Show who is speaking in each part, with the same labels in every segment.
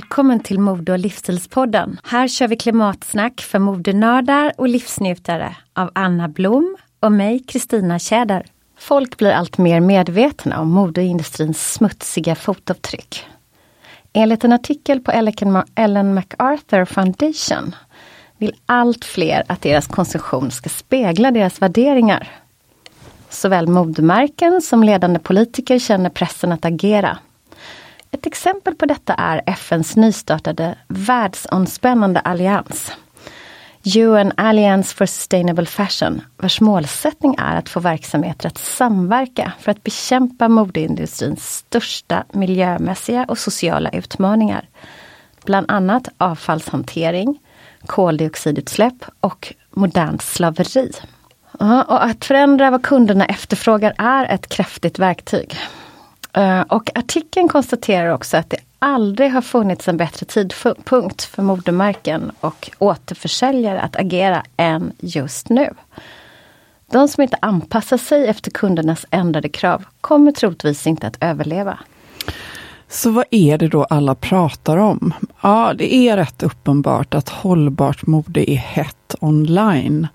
Speaker 1: Välkommen till Mode och livsstilspodden. Här kör vi klimatsnack för modenördar och livsnjutare av Anna Blom och mig, Kristina Tjäder. Folk blir allt mer medvetna om modeindustrins smutsiga fotavtryck. Enligt en artikel på Ellen MacArthur Foundation vill allt fler att deras konsumtion ska spegla deras värderingar. Såväl modemärken som ledande politiker känner pressen att agera. Ett exempel på detta är FNs nystartade världsomspännande allians UN Alliance for Sustainable Fashion, vars målsättning är att få verksamheter att samverka för att bekämpa modeindustrins största miljömässiga och sociala utmaningar. Bland annat avfallshantering, koldioxidutsläpp och modernt slaveri. Och att förändra vad kunderna efterfrågar är ett kraftigt verktyg. Eh, och artikeln konstaterar också att det aldrig har funnits en bättre tidpunkt för modemärken och återförsäljare att agera än just nu. De som inte anpassar sig efter kundernas ändrade krav kommer troligtvis inte att överleva.
Speaker 2: Så vad är det då alla pratar om? Ja, det är rätt uppenbart att hållbart mode är hett online.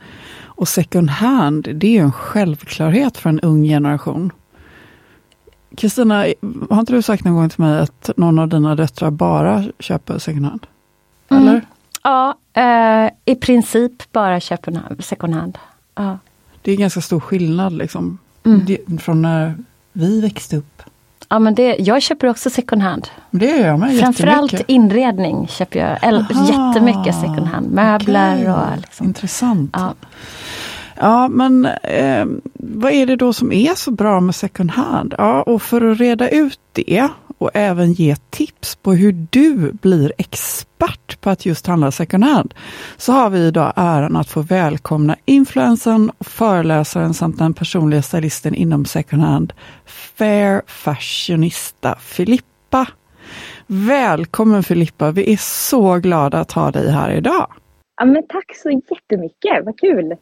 Speaker 2: Och second hand, det är en självklarhet för en ung generation. Kristina, har inte du sagt någon gång till mig att någon av dina döttrar bara köper second hand? Eller? Mm.
Speaker 1: Ja, eh, i princip bara köper second hand. Ja.
Speaker 2: Det är ganska stor skillnad liksom, mm. från när vi växte upp.
Speaker 1: Ja, men det, jag köper också second hand.
Speaker 2: Det gör jag med
Speaker 1: Framförallt inredning köper jag Aha, jättemycket second hand. Möbler okay. och liksom.
Speaker 2: Intressant. Ja. Ja, men eh, vad är det då som är så bra med second hand? Ja, och för att reda ut det och även ge tips på hur du blir expert på att just handla second hand, så har vi idag äran att få välkomna influensen, föreläsaren samt den personliga stylisten inom second hand, Fair Fashionista Filippa. Välkommen Filippa! Vi är så glada att ha dig här idag.
Speaker 3: Ja, men tack så jättemycket, vad kul!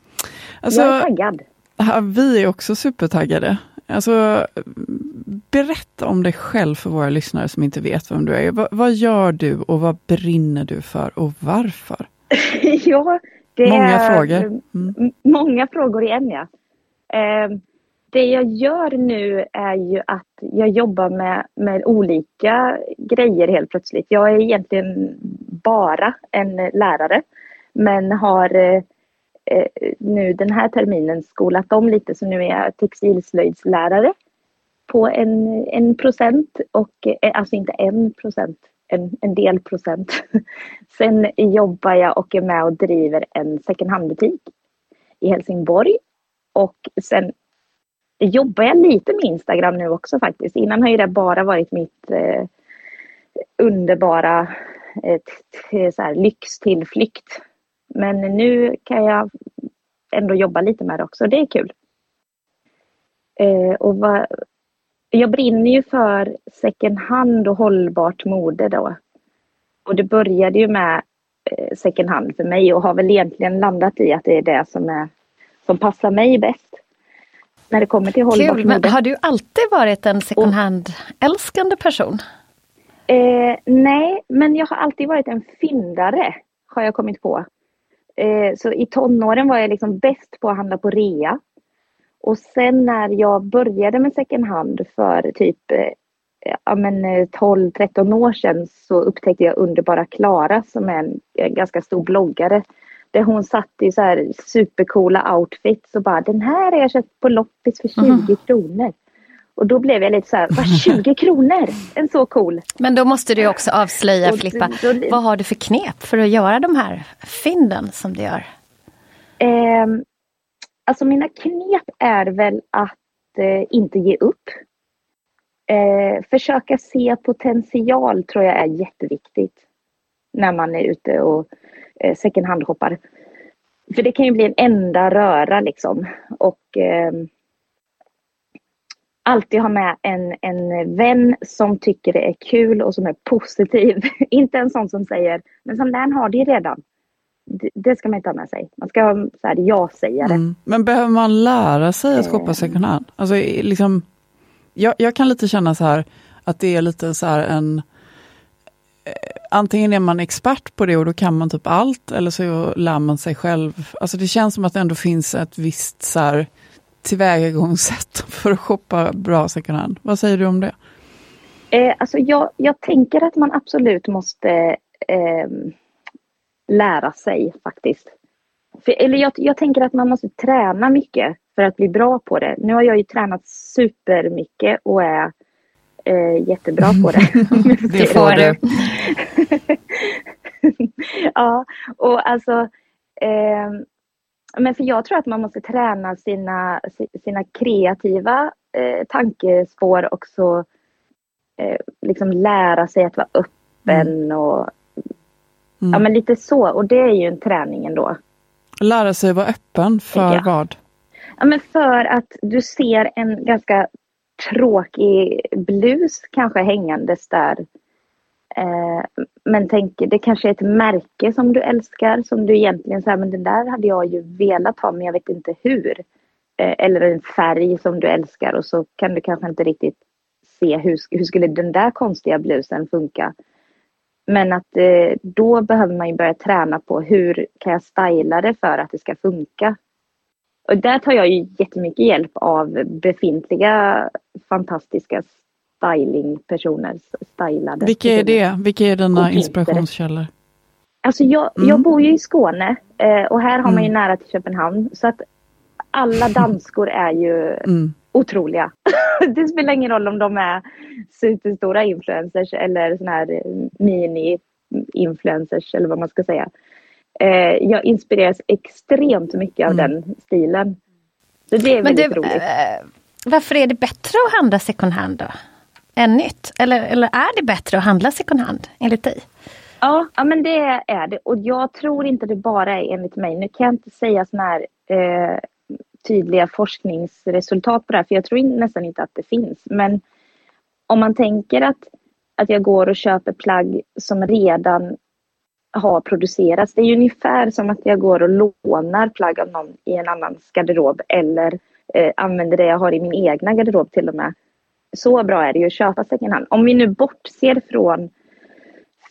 Speaker 3: Alltså, jag är taggad.
Speaker 2: Ja, vi är också supertaggade. Alltså, berätta om dig själv för våra lyssnare som inte vet vem du är. vad, vad gör du och vad brinner du för och varför?
Speaker 3: ja,
Speaker 2: det många är frågor. Mm.
Speaker 3: Många frågor i en ja. Eh, det jag gör nu är ju att jag jobbar med, med olika grejer helt plötsligt. Jag är egentligen bara en lärare men har eh, Eh, nu den här terminen skolat om lite så nu är jag textilslöjdslärare på en, en procent och eh, alltså inte en procent en, en del procent. Sen jobbar jag och är med och driver en second hand-butik i Helsingborg. Och sen jobbar jag lite med Instagram nu också faktiskt. Innan har ju det bara varit mitt eh, underbara eh, så här, lyxtillflykt. Men nu kan jag ändå jobba lite med det också. Det är kul. Eh, och vad, jag brinner ju för second hand och hållbart mode då. Och det började ju med eh, second hand för mig och har väl egentligen landat i att det är det som, är, som passar mig bäst. När det kommer till hållbart
Speaker 1: Kul,
Speaker 3: mode.
Speaker 1: men har du alltid varit en second hand-älskande person?
Speaker 3: Eh, nej, men jag har alltid varit en fyndare, har jag kommit på. Eh, så i tonåren var jag liksom bäst på att handla på rea. Och sen när jag började med second hand för typ eh, ja, men 12-13 eh, år sedan så upptäckte jag underbara Klara som är en, en ganska stor bloggare. Där hon satt i så här supercoola outfits och bara den här har jag köpt på loppis för 20 mm. kronor. Och då blev jag lite så här, vad 20 kronor? En så cool.
Speaker 1: Men då måste du också avslöja och Filippa, då, då, vad har du för knep för att göra de här fynden som du gör?
Speaker 3: Eh, alltså mina knep är väl att eh, inte ge upp. Eh, försöka se potential tror jag är jätteviktigt. När man är ute och eh, second hand-hoppar. För det kan ju bli en enda röra liksom. Och ehm, alltid ha med en, en vän som tycker det är kul och som är positiv. inte en sån som säger, men som den har det redan. Det, det ska man inte ha med sig. Man ska ha så här, ja-sägare. Mm.
Speaker 2: Men behöver man lära sig att shoppa second hand? Alltså, liksom, jag, jag kan lite känna så här att det är lite så här en eh, Antingen är man expert på det och då kan man typ allt eller så lär man sig själv. Alltså det känns som att det ändå finns ett visst så här, tillvägagångssätt för att shoppa bra second hand. Vad säger du om det?
Speaker 3: Eh, alltså jag, jag tänker att man absolut måste eh, lära sig faktiskt. För, eller jag, jag tänker att man måste träna mycket för att bli bra på det. Nu har jag ju tränat supermycket och är eh, jättebra på det.
Speaker 2: det får du.
Speaker 3: ja, och alltså eh, men för jag tror att man måste träna sina, sina kreativa eh, tankespår och så eh, liksom lära sig att vara öppen mm. och mm. ja men lite så och det är ju en träning ändå.
Speaker 2: Lära sig vara öppen för vad?
Speaker 3: Ja men för att du ser en ganska tråkig blus kanske hängandes där Eh, men tänk, det kanske är ett märke som du älskar som du egentligen säger, men den där hade jag ju velat ha men jag vet inte hur. Eh, eller en färg som du älskar och så kan du kanske inte riktigt se hur, hur skulle den där konstiga blusen funka. Men att eh, då behöver man ju börja träna på hur kan jag styla det för att det ska funka. Och där tar jag ju jättemycket hjälp av befintliga fantastiska stylingpersoner. Stylade
Speaker 2: Vilka är det? Vilka är dina inspirationskällor?
Speaker 3: Alltså jag, mm. jag bor ju i Skåne eh, och här har man ju mm. nära till Köpenhamn. Så att alla danskor är ju mm. otroliga. det spelar ingen roll om de är superstora influencers eller såna här mini-influencers eller vad man ska säga. Eh, jag inspireras extremt mycket av mm. den stilen. Så det är väldigt det, roligt. Äh,
Speaker 1: varför är det bättre att handla second hand då? Än nytt? Eller, eller är det bättre att handla second hand enligt dig?
Speaker 3: Ja, ja men det är det. Och jag tror inte det bara är enligt mig. Nu kan jag inte säga sådana här eh, tydliga forskningsresultat på det här, för jag tror nästan inte att det finns. Men om man tänker att, att jag går och köper plagg som redan har producerats. Det är ungefär som att jag går och lånar plagg av någon i en annans garderob eller eh, använder det jag har i min egna garderob till och med så bra är det ju att köpa second hand. Om vi nu bortser från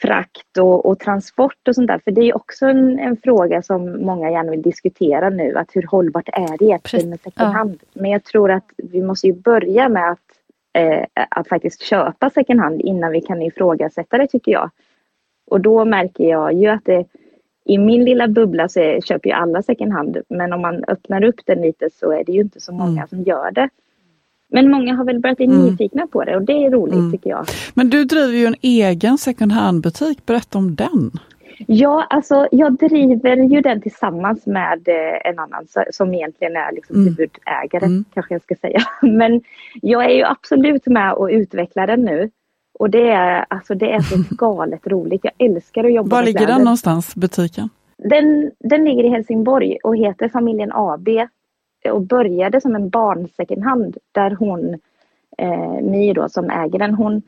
Speaker 3: frakt och, och, transport och sånt där. För det är också en, en, fråga som många gärna vill diskutera nu. Att hur hållbart är det egentligen med second hand? Ja. Men jag tror att vi måste ju börja med att, eh, att faktiskt köpa second hand innan vi kan ifrågasätta det tycker jag. Och då märker jag ju att det, i min lilla bubbla så är, köper ju alla second hand. Men om man öppnar upp den lite så är det ju inte så många mm. som gör det. Men många har väl börjat bli
Speaker 2: Mm.
Speaker 3: nyfikna på det och det är roligt tycker jag.
Speaker 2: Men du driver ju en egen second hand-butik, berätta om den.
Speaker 3: Ja, alltså jag driver ju den tillsammans med eh, en annan som egentligen är liksom
Speaker 2: Mm.
Speaker 3: huvudägare,
Speaker 2: Mm.
Speaker 3: kanske jag ska säga. Men jag är ju absolut med och utvecklar den nu. Och det är, alltså, det är så galet roligt. Jag älskar att jobba
Speaker 2: Var
Speaker 3: med
Speaker 2: ligger den någonstans, butiken?
Speaker 3: Den, den ligger i Helsingborg och heter Familjen AB och började som en barn second hand där hon, eh, My då som äger den, hon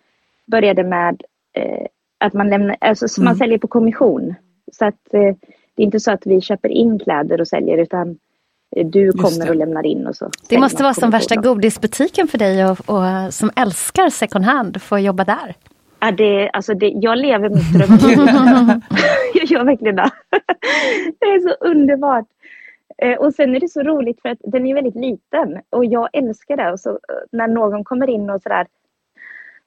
Speaker 3: började med eh, att man, lämnar, alltså, så man
Speaker 2: Mm.
Speaker 3: säljer på kommission. Så att eh, det är inte så att vi köper in kläder och säljer utan eh, du kommer och lämnar in och så.
Speaker 1: Det måste vara som värsta godisbutiken för dig och, och som älskar second hand, få jobba där.
Speaker 3: Ja, det, alltså det, jag lever mitt drömliv. jag gör verkligen det. det är så underbart. Eh, och sen är det så roligt för att den är väldigt liten och jag älskar det. Och så, eh, när någon kommer in och sådär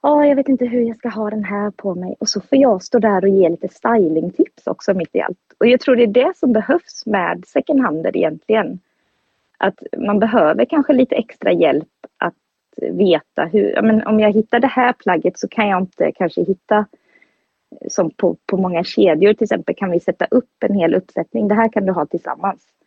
Speaker 3: Ja, jag vet inte hur jag ska ha den här på mig. Och så får jag stå där och ge lite stylingtips också mitt i allt. Och jag tror det är det som behövs med second hander egentligen. Att man behöver kanske lite extra hjälp att veta hur, ja, men om jag hittar det här plagget så kan jag inte kanske hitta eh, som på, på många kedjor till exempel kan vi sätta upp en hel uppsättning. Det här kan du ha tillsammans.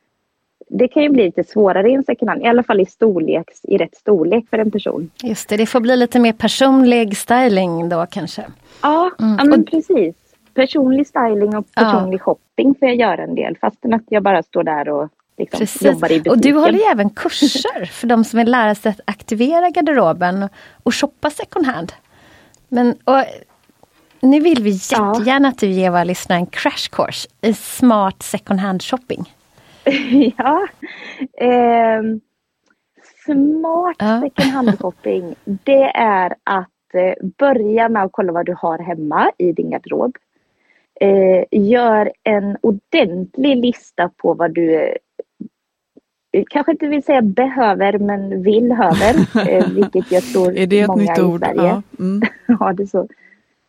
Speaker 3: Det kan ju bli lite svårare i en second hand, i alla fall i storleks, i rätt storlek för en person.
Speaker 1: Just det, det får bli lite mer personlig styling då kanske.
Speaker 3: Ja,
Speaker 1: Mm.
Speaker 3: ja men precis. Personlig styling och
Speaker 1: Ja.
Speaker 3: personlig shopping får jag göra en del fastän att jag bara står där och liksom
Speaker 1: Precis.
Speaker 3: jobbar i butiken.
Speaker 1: Och du håller ju även kurser för de som vill lära sig att aktivera garderoben och, shoppa second hand. Men och, nu vill vi
Speaker 3: Ja.
Speaker 1: jättegärna att du ger våra lyssnare en crash course i smart second hand shopping.
Speaker 3: ja. Ehm, smart
Speaker 1: Ja.
Speaker 3: second hand shopping det är att eh, börja med att kolla vad du har hemma i din garderob. Eh, gör en ordentlig lista på vad du eh, kanske inte vill säga behöver men vill höver. Eh, vilket jag tror
Speaker 2: Är det ett
Speaker 3: många
Speaker 2: nytt
Speaker 3: i
Speaker 2: ord?
Speaker 3: Sverige
Speaker 2: Ja. Mm.
Speaker 3: Ja, det så.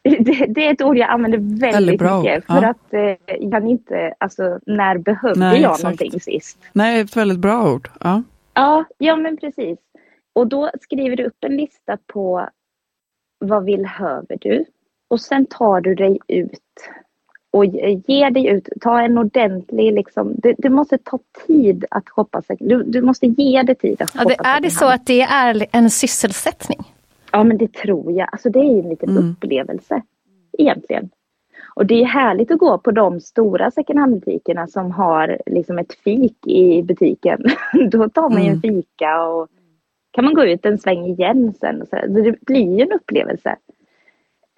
Speaker 3: Det, det är ett ord jag använder väldigt,
Speaker 2: Väldigt bra
Speaker 3: mycket.
Speaker 2: ja.
Speaker 3: För att eh, jag kan inte, alltså när behövde
Speaker 2: Nej,
Speaker 3: jag
Speaker 2: exakt.
Speaker 3: någonting sist?
Speaker 2: Nej, ett väldigt bra ord. Ja.
Speaker 3: Ja, ja men precis. Och då skriver du upp en lista på vad vill höver du? Och sen tar du dig ut och ge- ger dig ut. Ta en ordentlig, liksom, det, det måste ta tid att shoppa. Du, du måste ge det tid att
Speaker 1: Ja,
Speaker 3: shoppa.
Speaker 1: det, är det så att det är en sysselsättning?
Speaker 3: Ja, men det tror jag. Alltså det är en liten
Speaker 2: Mm.
Speaker 3: upplevelse egentligen. Och det är härligt att gå på de stora second hand-butikerna som har liksom ett fik i butiken. Då tar man ju en fika och kan man gå ut en sväng igen sen. Och så. Det blir ju en upplevelse.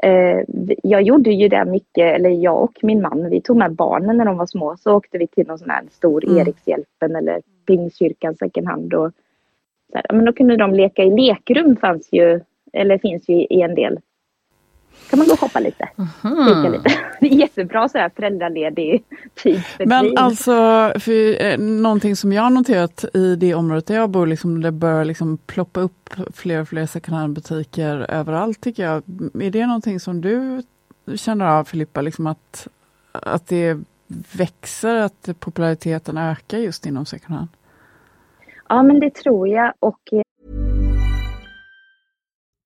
Speaker 3: Eh, Jag gjorde ju det mycket, eller jag och min man, vi tog med barnen när de var små. Så åkte vi till någon sån här stor
Speaker 2: Mm.
Speaker 3: Erikshjälpen eller Pingstkyrkan second hand. Och så här, men då kunde de leka i lekrum fanns ju, eller finns ju i en del. kan man gå och hoppa lite. Fika lite. Det är jättebra så här föräldraledig tidsfördriv.
Speaker 2: Men alltså, för, eh, någonting som jag har noterat i det området där jag bor, liksom, det börjar liksom ploppa upp fler och fler second hand-butiker överallt tycker jag. Är det någonting som du känner av Filippa, liksom att, att det växer, att populariteten ökar just inom second hand?
Speaker 3: Ja men det tror jag och eh,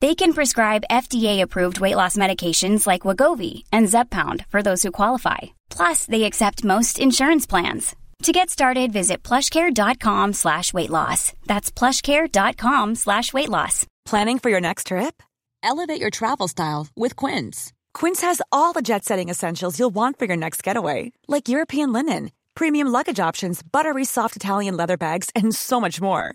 Speaker 4: They can prescribe FDA-approved weight loss medications like Wagovi and Zepbound for those who qualify. Plus, they accept most insurance plans. To get started, visit plushcare.com slash weight loss. That's plushcare.com slash weight loss.
Speaker 5: Planning for your next trip? Elevate your travel style with Quince. Quince has all the jet setting essentials you'll want for your next getaway, like European linen, premium luggage options, buttery soft Italian leather bags, and so much more.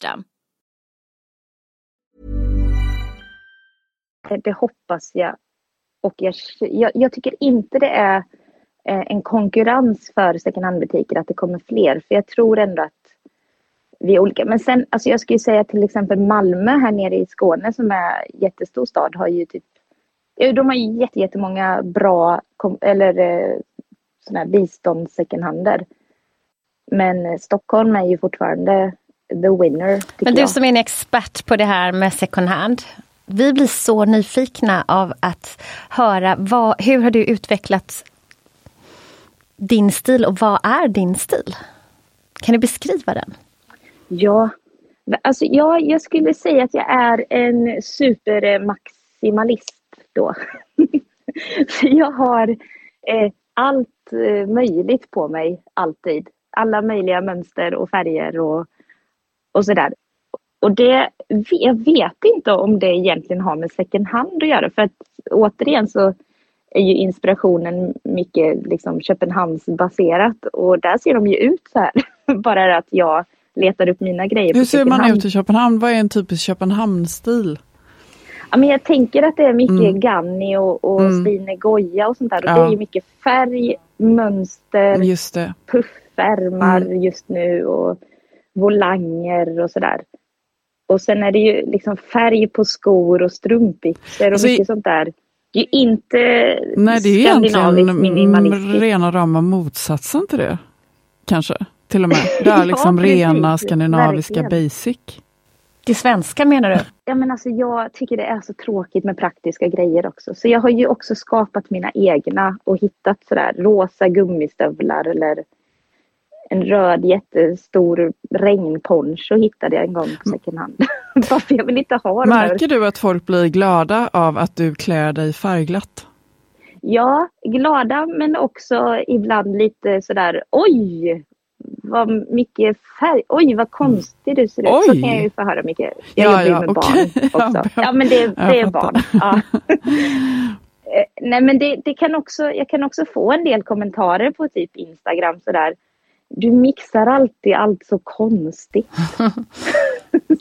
Speaker 3: Det hoppas jag. Och jag, jag, jag tycker inte det är eh, en konkurrens för second hand-butiker att det kommer fler. För jag tror ändå att vi är olika. Men sen, alltså jag skulle säga till exempel Malmö här nere i Skåne som är jättestor stad har ju typ de har ju jättemånga bra eller eh, sådana här bistånds second hander. Men eh, Stockholm är ju fortfarande the winner.
Speaker 1: Men du
Speaker 3: jag.
Speaker 1: som är en expert på det här med second hand. Vi blir så nyfikna av att höra vad, hur har du utvecklat din stil och vad är din stil? Kan du beskriva den?
Speaker 3: Ja, alltså ja, jag skulle säga att jag är en supermaximalist då. jag har eh, allt eh, möjligt på mig alltid. Alla möjliga mönster och färger och, och sådär. Och det, jag vet inte om det egentligen har med second hand att göra för att återigen så är ju inspirationen mycket liksom Köpenhamnsbaserat och där ser de ju ut så här. Bara att jag letar upp mina grejer.
Speaker 2: Hur ser man ut i Köpenhamn? Vad är en typisk Köpenhamn-stil?
Speaker 3: Ja, men jag tänker att det är mycket mm. Ganni och, och mm. Svine Goya och sånt där. Och ja. Det är ju mycket färg, mönster,
Speaker 2: just det.
Speaker 3: puffärmar mm. just nu och volanger och sådär. Och sen är det ju liksom färg på skor och strumpbyxor och alltså, mycket sånt där. Det är ju inte
Speaker 2: Nej, det är egentligen rena rama motsatsen till det. Kanske, till och med. Det är liksom ja, rena skandinaviska verkligen. basic.
Speaker 1: Det svenska menar du?
Speaker 3: Ja, men alltså, jag tycker det är så tråkigt med praktiska grejer också. Så jag har ju också skapat mina egna och hittat sådär rosa gummistövlar eller en röd jättestor regnponcho hittade jag en gång på second hand. Varför jag vill inte ha
Speaker 2: Märker du att folk blir glada av att du klär dig färgglatt?
Speaker 3: Ja, glada men också ibland lite sådär oj, vad mycket färg. Oj, vad konstig du ser ut. Oj. Så kan jag ju få höra mycket. Jag ja, jobbar ju ja, med okay. barn också. Ja, men det, det är barn. Ja. Eh, nej, men det, det, kan också, jag kan också få en del kommentarer på typ Instagram sådär du mixar alltid allt så konstigt.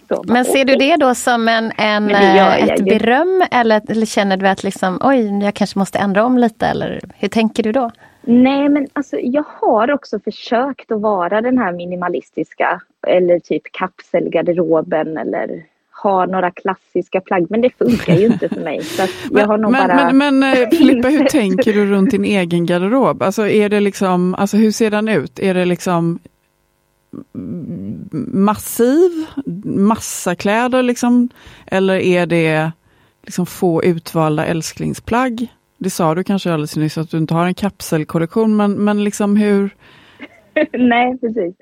Speaker 1: så, Men ser du det då som en, en eh, ett beröm eller, eller, känner du att liksom, oj, jag kanske måste ändra om lite eller hur tänker du då?
Speaker 3: Nej men alltså jag har också försökt att vara den här minimalistiska eller typ kapselgarderoben eller ha några klassiska plagg men det funkar ju inte för mig. Så jag har nog
Speaker 2: men,
Speaker 3: bara...
Speaker 2: men, men eh, Filippa, hur tänker du runt din egen garderob? Alltså är det liksom, alltså hur ser den ut? Är det liksom massiv, massa kläder liksom? Eller är det liksom få utvalda älsklingsplagg? Det sa du kanske alldeles nyss att du inte har en kapselkollektion, men, men liksom hur?
Speaker 3: Nej, precis.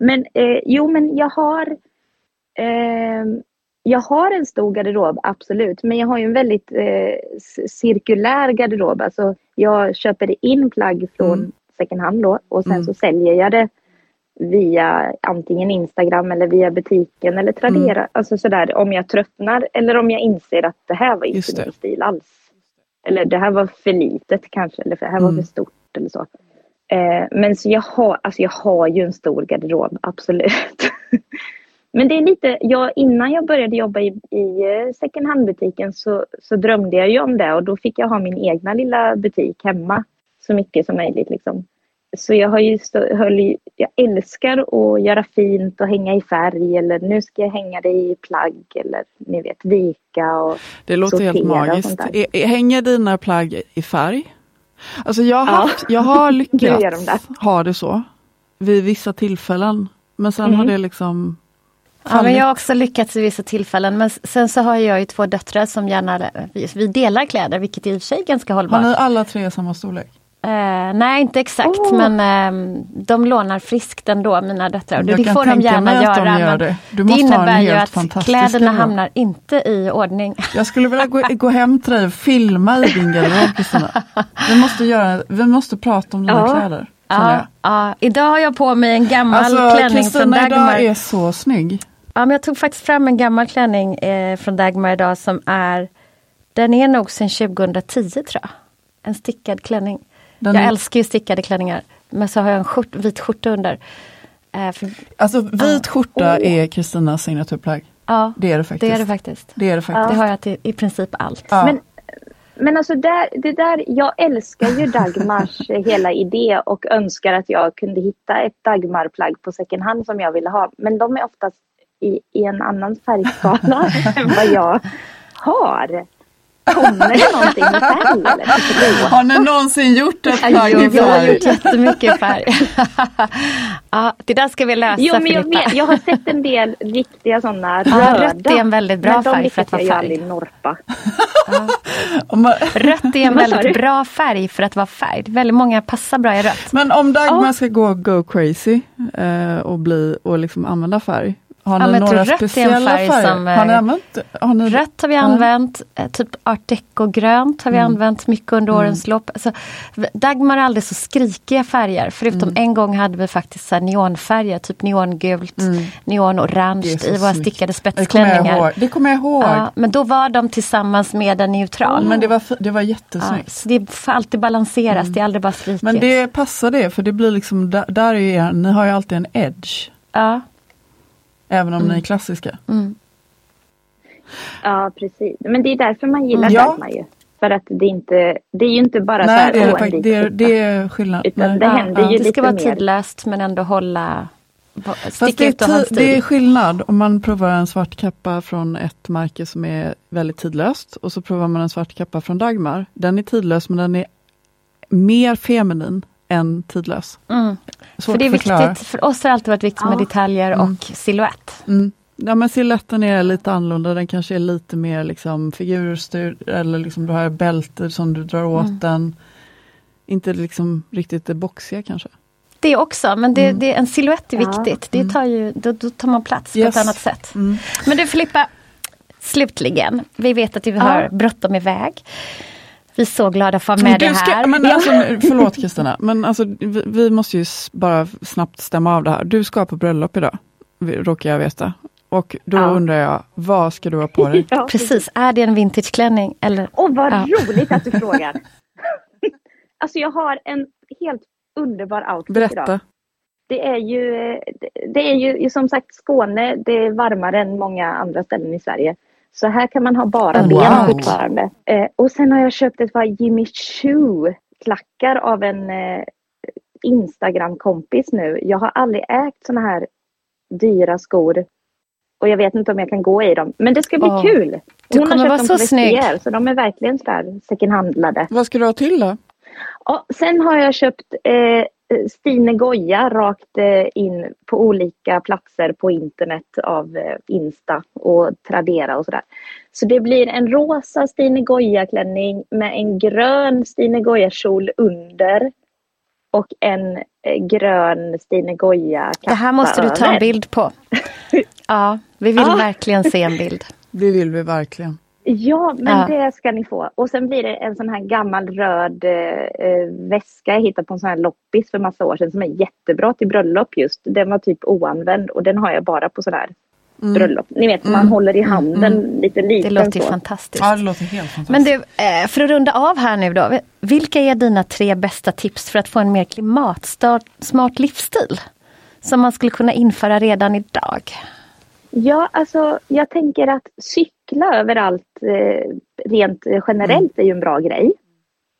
Speaker 3: Men eh, jo, men jag har eh, jag har en stor garderob, absolut. Men jag har ju en väldigt eh, cirkulär garderob. Alltså, jag köper in plagg från mm. second hand då och sen mm. så säljer jag det via antingen Instagram eller via butiken eller Tradera. Mm. Alltså sådär om jag tröttnar eller om jag inser att det här var inte min stil alls. Eller det här var för litet kanske eller det här var för mm. stort eller så. Eh, men så jag har, alltså jag har ju en stor garderob, absolut. men det är lite, jag, innan jag började jobba i, i eh, second hand-butiken så, så drömde jag ju om det och då fick jag ha min egna lilla butik hemma så mycket som möjligt. Liksom. Så jag har ju stå, höll, jag älskar att göra fint och hänga i färg eller nu ska jag hänga det i plagg eller ni vet vika och
Speaker 2: Det låter helt magiskt. Hänger dina plagg i färg? Alltså jag har, haft, jag har lyckats ha det så vid vissa tillfällen. Men sen mm. har det liksom
Speaker 1: Ja, men jag har också lyckats vid vissa tillfällen. Men sen så har jag ju två döttrar som gärna, vi delar kläder, vilket i och för sig är ganska hållbart.
Speaker 2: Har ni alla tre samma storlek?
Speaker 1: Uh, nej, inte exakt, oh. men uh, de lånar friskt ändå, mina döttrar. Jag det får de gärna göra. De gör det. det innebär ju att kläderna hamnar inte i ordning.
Speaker 2: Jag skulle vilja gå, gå hem till dig och filma i din garderob, Kristina. Vi måste, göra, vi måste prata om dina ja. kläder.
Speaker 1: Ja, ja, idag har jag på mig en gammal alltså, klänning Christina från Dagmar.
Speaker 2: idag är så snygg.
Speaker 1: Ja, men jag tog faktiskt fram en gammal klänning eh, från Dagmar idag som är Den är nog sedan 2010 tror jag. En stickad klänning. Den jag är... älskar ju stickade klänningar. Men så har jag en skjort, vit skjorta under.
Speaker 2: Eh, för... Alltså vit skjorta oh. är Kristinas signaturplagg.
Speaker 1: Ja, det är det faktiskt. Det är det faktiskt.
Speaker 2: Det, är det, faktiskt.
Speaker 1: det har jag till i princip allt.
Speaker 3: Ja. Men, men alltså där, det där, jag älskar ju Dagmars hela idé och önskar att jag kunde hitta ett Dagmarplagg på second hand som jag ville ha. Men de är oftast i, i en annan färgskala än vad jag har. Kommer det någonting i färg eller?
Speaker 2: Har ni någonsin gjort ett plagg i färg?
Speaker 1: Jag har gjort jättemycket färg. ja, det där ska vi lösa
Speaker 3: Jo men jag, vet, jag har sett en del riktiga sådana
Speaker 1: röda. rött är en väldigt bra färg för att vara färg.
Speaker 3: Men de jag norpa.
Speaker 1: Rött är en väldigt bra färg för att vara färg. Väldigt många passar bra i rött.
Speaker 2: Men om Dagmar ska gå go crazy eh, och, bli, och liksom använda färg, har ni ja, några rött speciella färg färger? Som, har ni använt?
Speaker 1: Har ni... Rött har vi använt, ja. typ art deco-grönt har vi mm. använt mycket under mm. årens lopp. Alltså, Dagmar har aldrig så skrikiga färger förutom mm. en gång hade vi faktiskt så neonfärger, typ neongult, mm. neonorange i våra stickade spetsklänningar.
Speaker 2: Det kommer jag ihåg. Ja,
Speaker 1: men då var de tillsammans med en neutral.
Speaker 2: men det var, det var jättesnyggt.
Speaker 1: Ja, det får alltid balanseras, mm. det är aldrig bara skrikigt.
Speaker 2: Men det passar det, för det blir liksom, där, där är, ni har ju alltid en edge.
Speaker 1: Ja.
Speaker 2: Även om mm. ni är klassiska.
Speaker 1: Mm.
Speaker 3: Ja precis, men det är därför man gillar ja. Dagmar ju. För att det inte, det är ju inte bara Nej, så här,
Speaker 2: det, är, det, är, det är skillnad.
Speaker 3: Utan det händer ja, ju
Speaker 1: Det
Speaker 3: ska
Speaker 1: vara tidlöst men ändå hålla
Speaker 2: Fast det, är det är skillnad om man provar en svart kappa från ett märke som är väldigt tidlöst och så provar man en svart kappa från Dagmar. Den är tidlös men den är mer feminin än tidlös.
Speaker 1: Mm. För det är viktigt, för oss har det alltid varit viktigt ja. med detaljer mm. och silhuett.
Speaker 2: Mm. Ja men siluetten är lite annorlunda, den kanske är lite mer liksom figurstyrd eller liksom du har bälte som du drar åt mm. den. Inte liksom riktigt det boxiga kanske.
Speaker 1: Det också, men det, mm. det, en siluett är viktigt. Ja. Det tar ju, då, då tar man plats yes. på ett annat sätt. Mm. Men du Filippa, slutligen, vi vet att du har ja. bråttom iväg. Vi är så glada för att med det här.
Speaker 2: Men alltså, förlåt Kristina, men alltså, vi, vi, måste ju bara snabbt stämma av det här. Du ska på bröllop idag, råkar jag veta. Och då ja. undrar jag, vad ska du ha på dig?
Speaker 1: Ja. Precis, är det en vintageklänning? Eller?
Speaker 3: Åh, vad ja. roligt att du frågar! alltså jag har en helt underbar outfit
Speaker 2: Berätta.
Speaker 3: idag. Det är, ju, det är ju som sagt Skåne, det är varmare än många andra ställen i Sverige. Så här kan man ha bara oh, ben wow. fortfarande. Eh, och sen har jag köpt ett par Jimmy Choo klackar av en eh, Instagram-kompis nu. Jag har aldrig ägt såna här dyra skor. Och jag vet inte om jag kan gå i dem. Men det ska bli oh. kul.
Speaker 1: Hon har köpt dem på Vestiaire,
Speaker 3: så de är verkligen så second hand-lade.
Speaker 2: Vad ska du ha till då?
Speaker 3: Ja, sen har jag köpt Eh, Stine Goja rakt eh, in på olika platser på internet av eh, Insta och Tradera och sådär. Så det blir en rosa Stine Goja klänning med en grön Stine Goja kjol under och en eh, grön Stine Goya
Speaker 1: Det här måste du ta en bild på. Ja, vi vill
Speaker 3: Ja.
Speaker 1: verkligen se en bild.
Speaker 2: Det vill vi verkligen.
Speaker 3: Ja, men
Speaker 1: Ja.
Speaker 3: det ska ni få. Och sen blir det en sån här gammal röd eh, eh, väska jag hittade på en sån här loppis för massa år sedan som är jättebra till bröllop just. Den var typ oanvänd och den har jag bara på sån här bröllop. Ni vet, man håller i handen lite
Speaker 1: Det
Speaker 3: liten
Speaker 1: låter ju
Speaker 3: så.
Speaker 1: fantastiskt.
Speaker 2: Ja, det låter helt fantastiskt.
Speaker 1: Men du, eh, för att runda av här nu då. Vilka är dina tre bästa tips för att få en mer klimatsmart livsstil? Som man skulle kunna införa redan idag.
Speaker 3: Ja, alltså jag tänker att cykla överallt eh, rent generellt är ju en bra grej.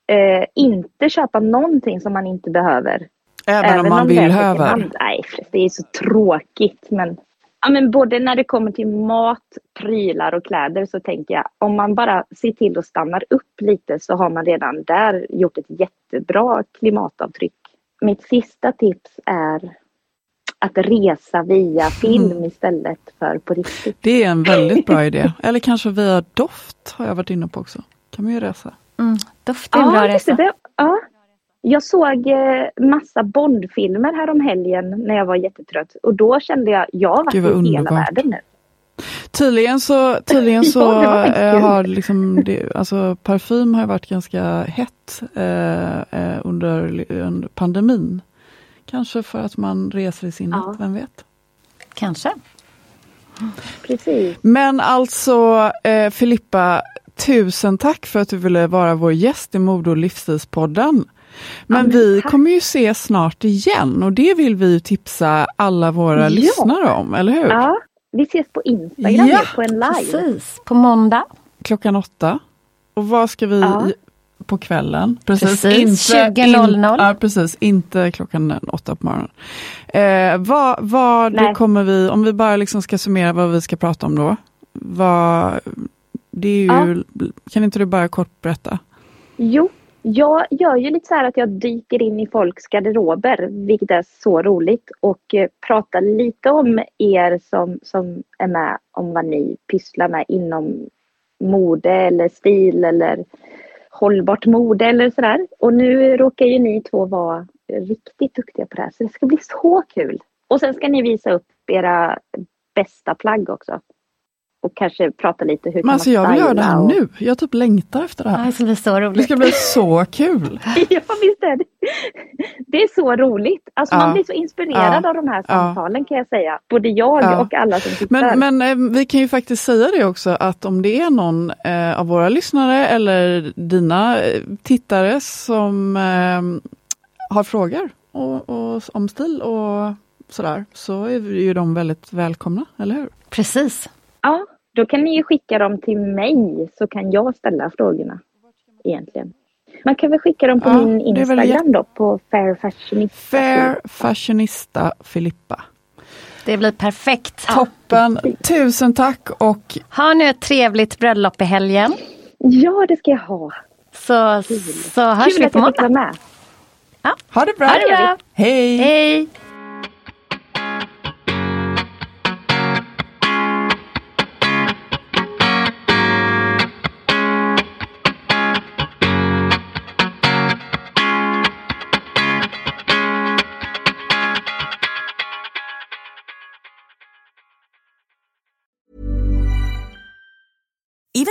Speaker 3: Eh, inte köpa någonting som man inte behöver.
Speaker 2: Även, om man
Speaker 3: är
Speaker 2: vill höver.
Speaker 3: Nej, det är så tråkigt. Men, ja, men både när det kommer till mat, prylar och kläder så tänker jag om man bara ser till att stanna upp lite så har man redan där gjort ett jättebra klimatavtryck. Mitt sista tips är att resa via film istället för på riktigt.
Speaker 2: Det är en väldigt bra idé. Eller kanske via doft har jag varit inne på också. kan man ju resa.
Speaker 1: Mm, doft är en bra
Speaker 3: just det,
Speaker 1: resa.
Speaker 3: det, ja. Jag såg eh, massa Bondfilmer här om helgen när jag var jättetrött och då kände jag, jag har varit i hela
Speaker 2: underbart.
Speaker 3: världen nu.
Speaker 2: Tydligen så, tydligen så
Speaker 3: Ja,
Speaker 2: eh, har liksom det, alltså parfym har varit ganska hett eh, eh, under, under pandemin. Kanske för att man reser i sinnet,
Speaker 3: Ja.
Speaker 2: vem vet?
Speaker 1: Kanske.
Speaker 3: Precis.
Speaker 2: Men alltså eh, Filippa, tusen tack för att du ville vara vår gäst i Mode och livsstilspodden. Men
Speaker 3: men
Speaker 2: vi
Speaker 3: tack.
Speaker 2: kommer ju ses snart igen och det vill vi ju tipsa alla våra
Speaker 3: Ja.
Speaker 2: lyssnare om, eller hur?
Speaker 3: Ja, vi ses på Instagram
Speaker 2: Ja,
Speaker 3: på en live.
Speaker 1: Precis, på måndag.
Speaker 2: Klockan åtta. Och vad ska vi
Speaker 3: Ja.
Speaker 2: På kvällen?
Speaker 1: Precis,
Speaker 2: inte,
Speaker 1: 20.00.
Speaker 2: in- ja, precis, inte klockan åtta på morgonen. Eh, vad vad kommer vi, om vi bara liksom ska summera vad vi ska prata om då? Vad, det är ju, Kan inte du bara kort berätta?
Speaker 3: Jo, jag gör ju lite så här att jag dyker in i folks garderober, vilket är så roligt och eh, pratar lite om er som, som är med om vad ni pysslar med inom mode eller stil eller hållbart mode eller sådär. Och nu råkar ju ni två vara riktigt duktiga på det här så det ska bli så kul. Och sen ska ni visa upp era bästa plagg också. Och kanske prata lite hur
Speaker 2: Men alltså jag vill göra det här
Speaker 3: och...
Speaker 2: nu. Jag typ längtar efter det
Speaker 1: Ja,
Speaker 2: här.
Speaker 1: det ska bli så
Speaker 2: Det
Speaker 1: roligt.
Speaker 2: ska bli så kul.
Speaker 3: Ja, visst är det. Det är så roligt. Alltså
Speaker 2: Ja.
Speaker 3: man blir så inspirerad
Speaker 2: Ja.
Speaker 3: av de här samtalen kan jag säga. Både jag
Speaker 2: Ja.
Speaker 3: och alla som tittar.
Speaker 2: Men, men eh, vi kan ju faktiskt säga det också att om det är någon eh, av våra lyssnare eller dina eh, tittare som eh, har frågor och, och, om stil och sådär så är ju de väldigt välkomna, eller hur?
Speaker 1: Precis.
Speaker 3: Ja, då kan ni ju skicka dem till mig så kan jag ställa frågorna. Egentligen. Man kan väl skicka dem på
Speaker 2: Ja,
Speaker 3: min
Speaker 2: är väl
Speaker 3: Instagram då på Fair Fashionista.
Speaker 2: Fair Fashionista Filippa.
Speaker 1: Det blir perfekt.
Speaker 2: Toppen! Tusen tack och
Speaker 1: Ha nu ett trevligt bröllop i helgen.
Speaker 3: Ja, det ska jag ha.
Speaker 1: Så, så hörs
Speaker 3: Kul
Speaker 1: vi
Speaker 3: att
Speaker 1: på
Speaker 3: jag fick vara
Speaker 1: måndag.
Speaker 3: med.
Speaker 2: ha det bra!
Speaker 1: Ha det bra!
Speaker 2: Hej!
Speaker 1: Hej!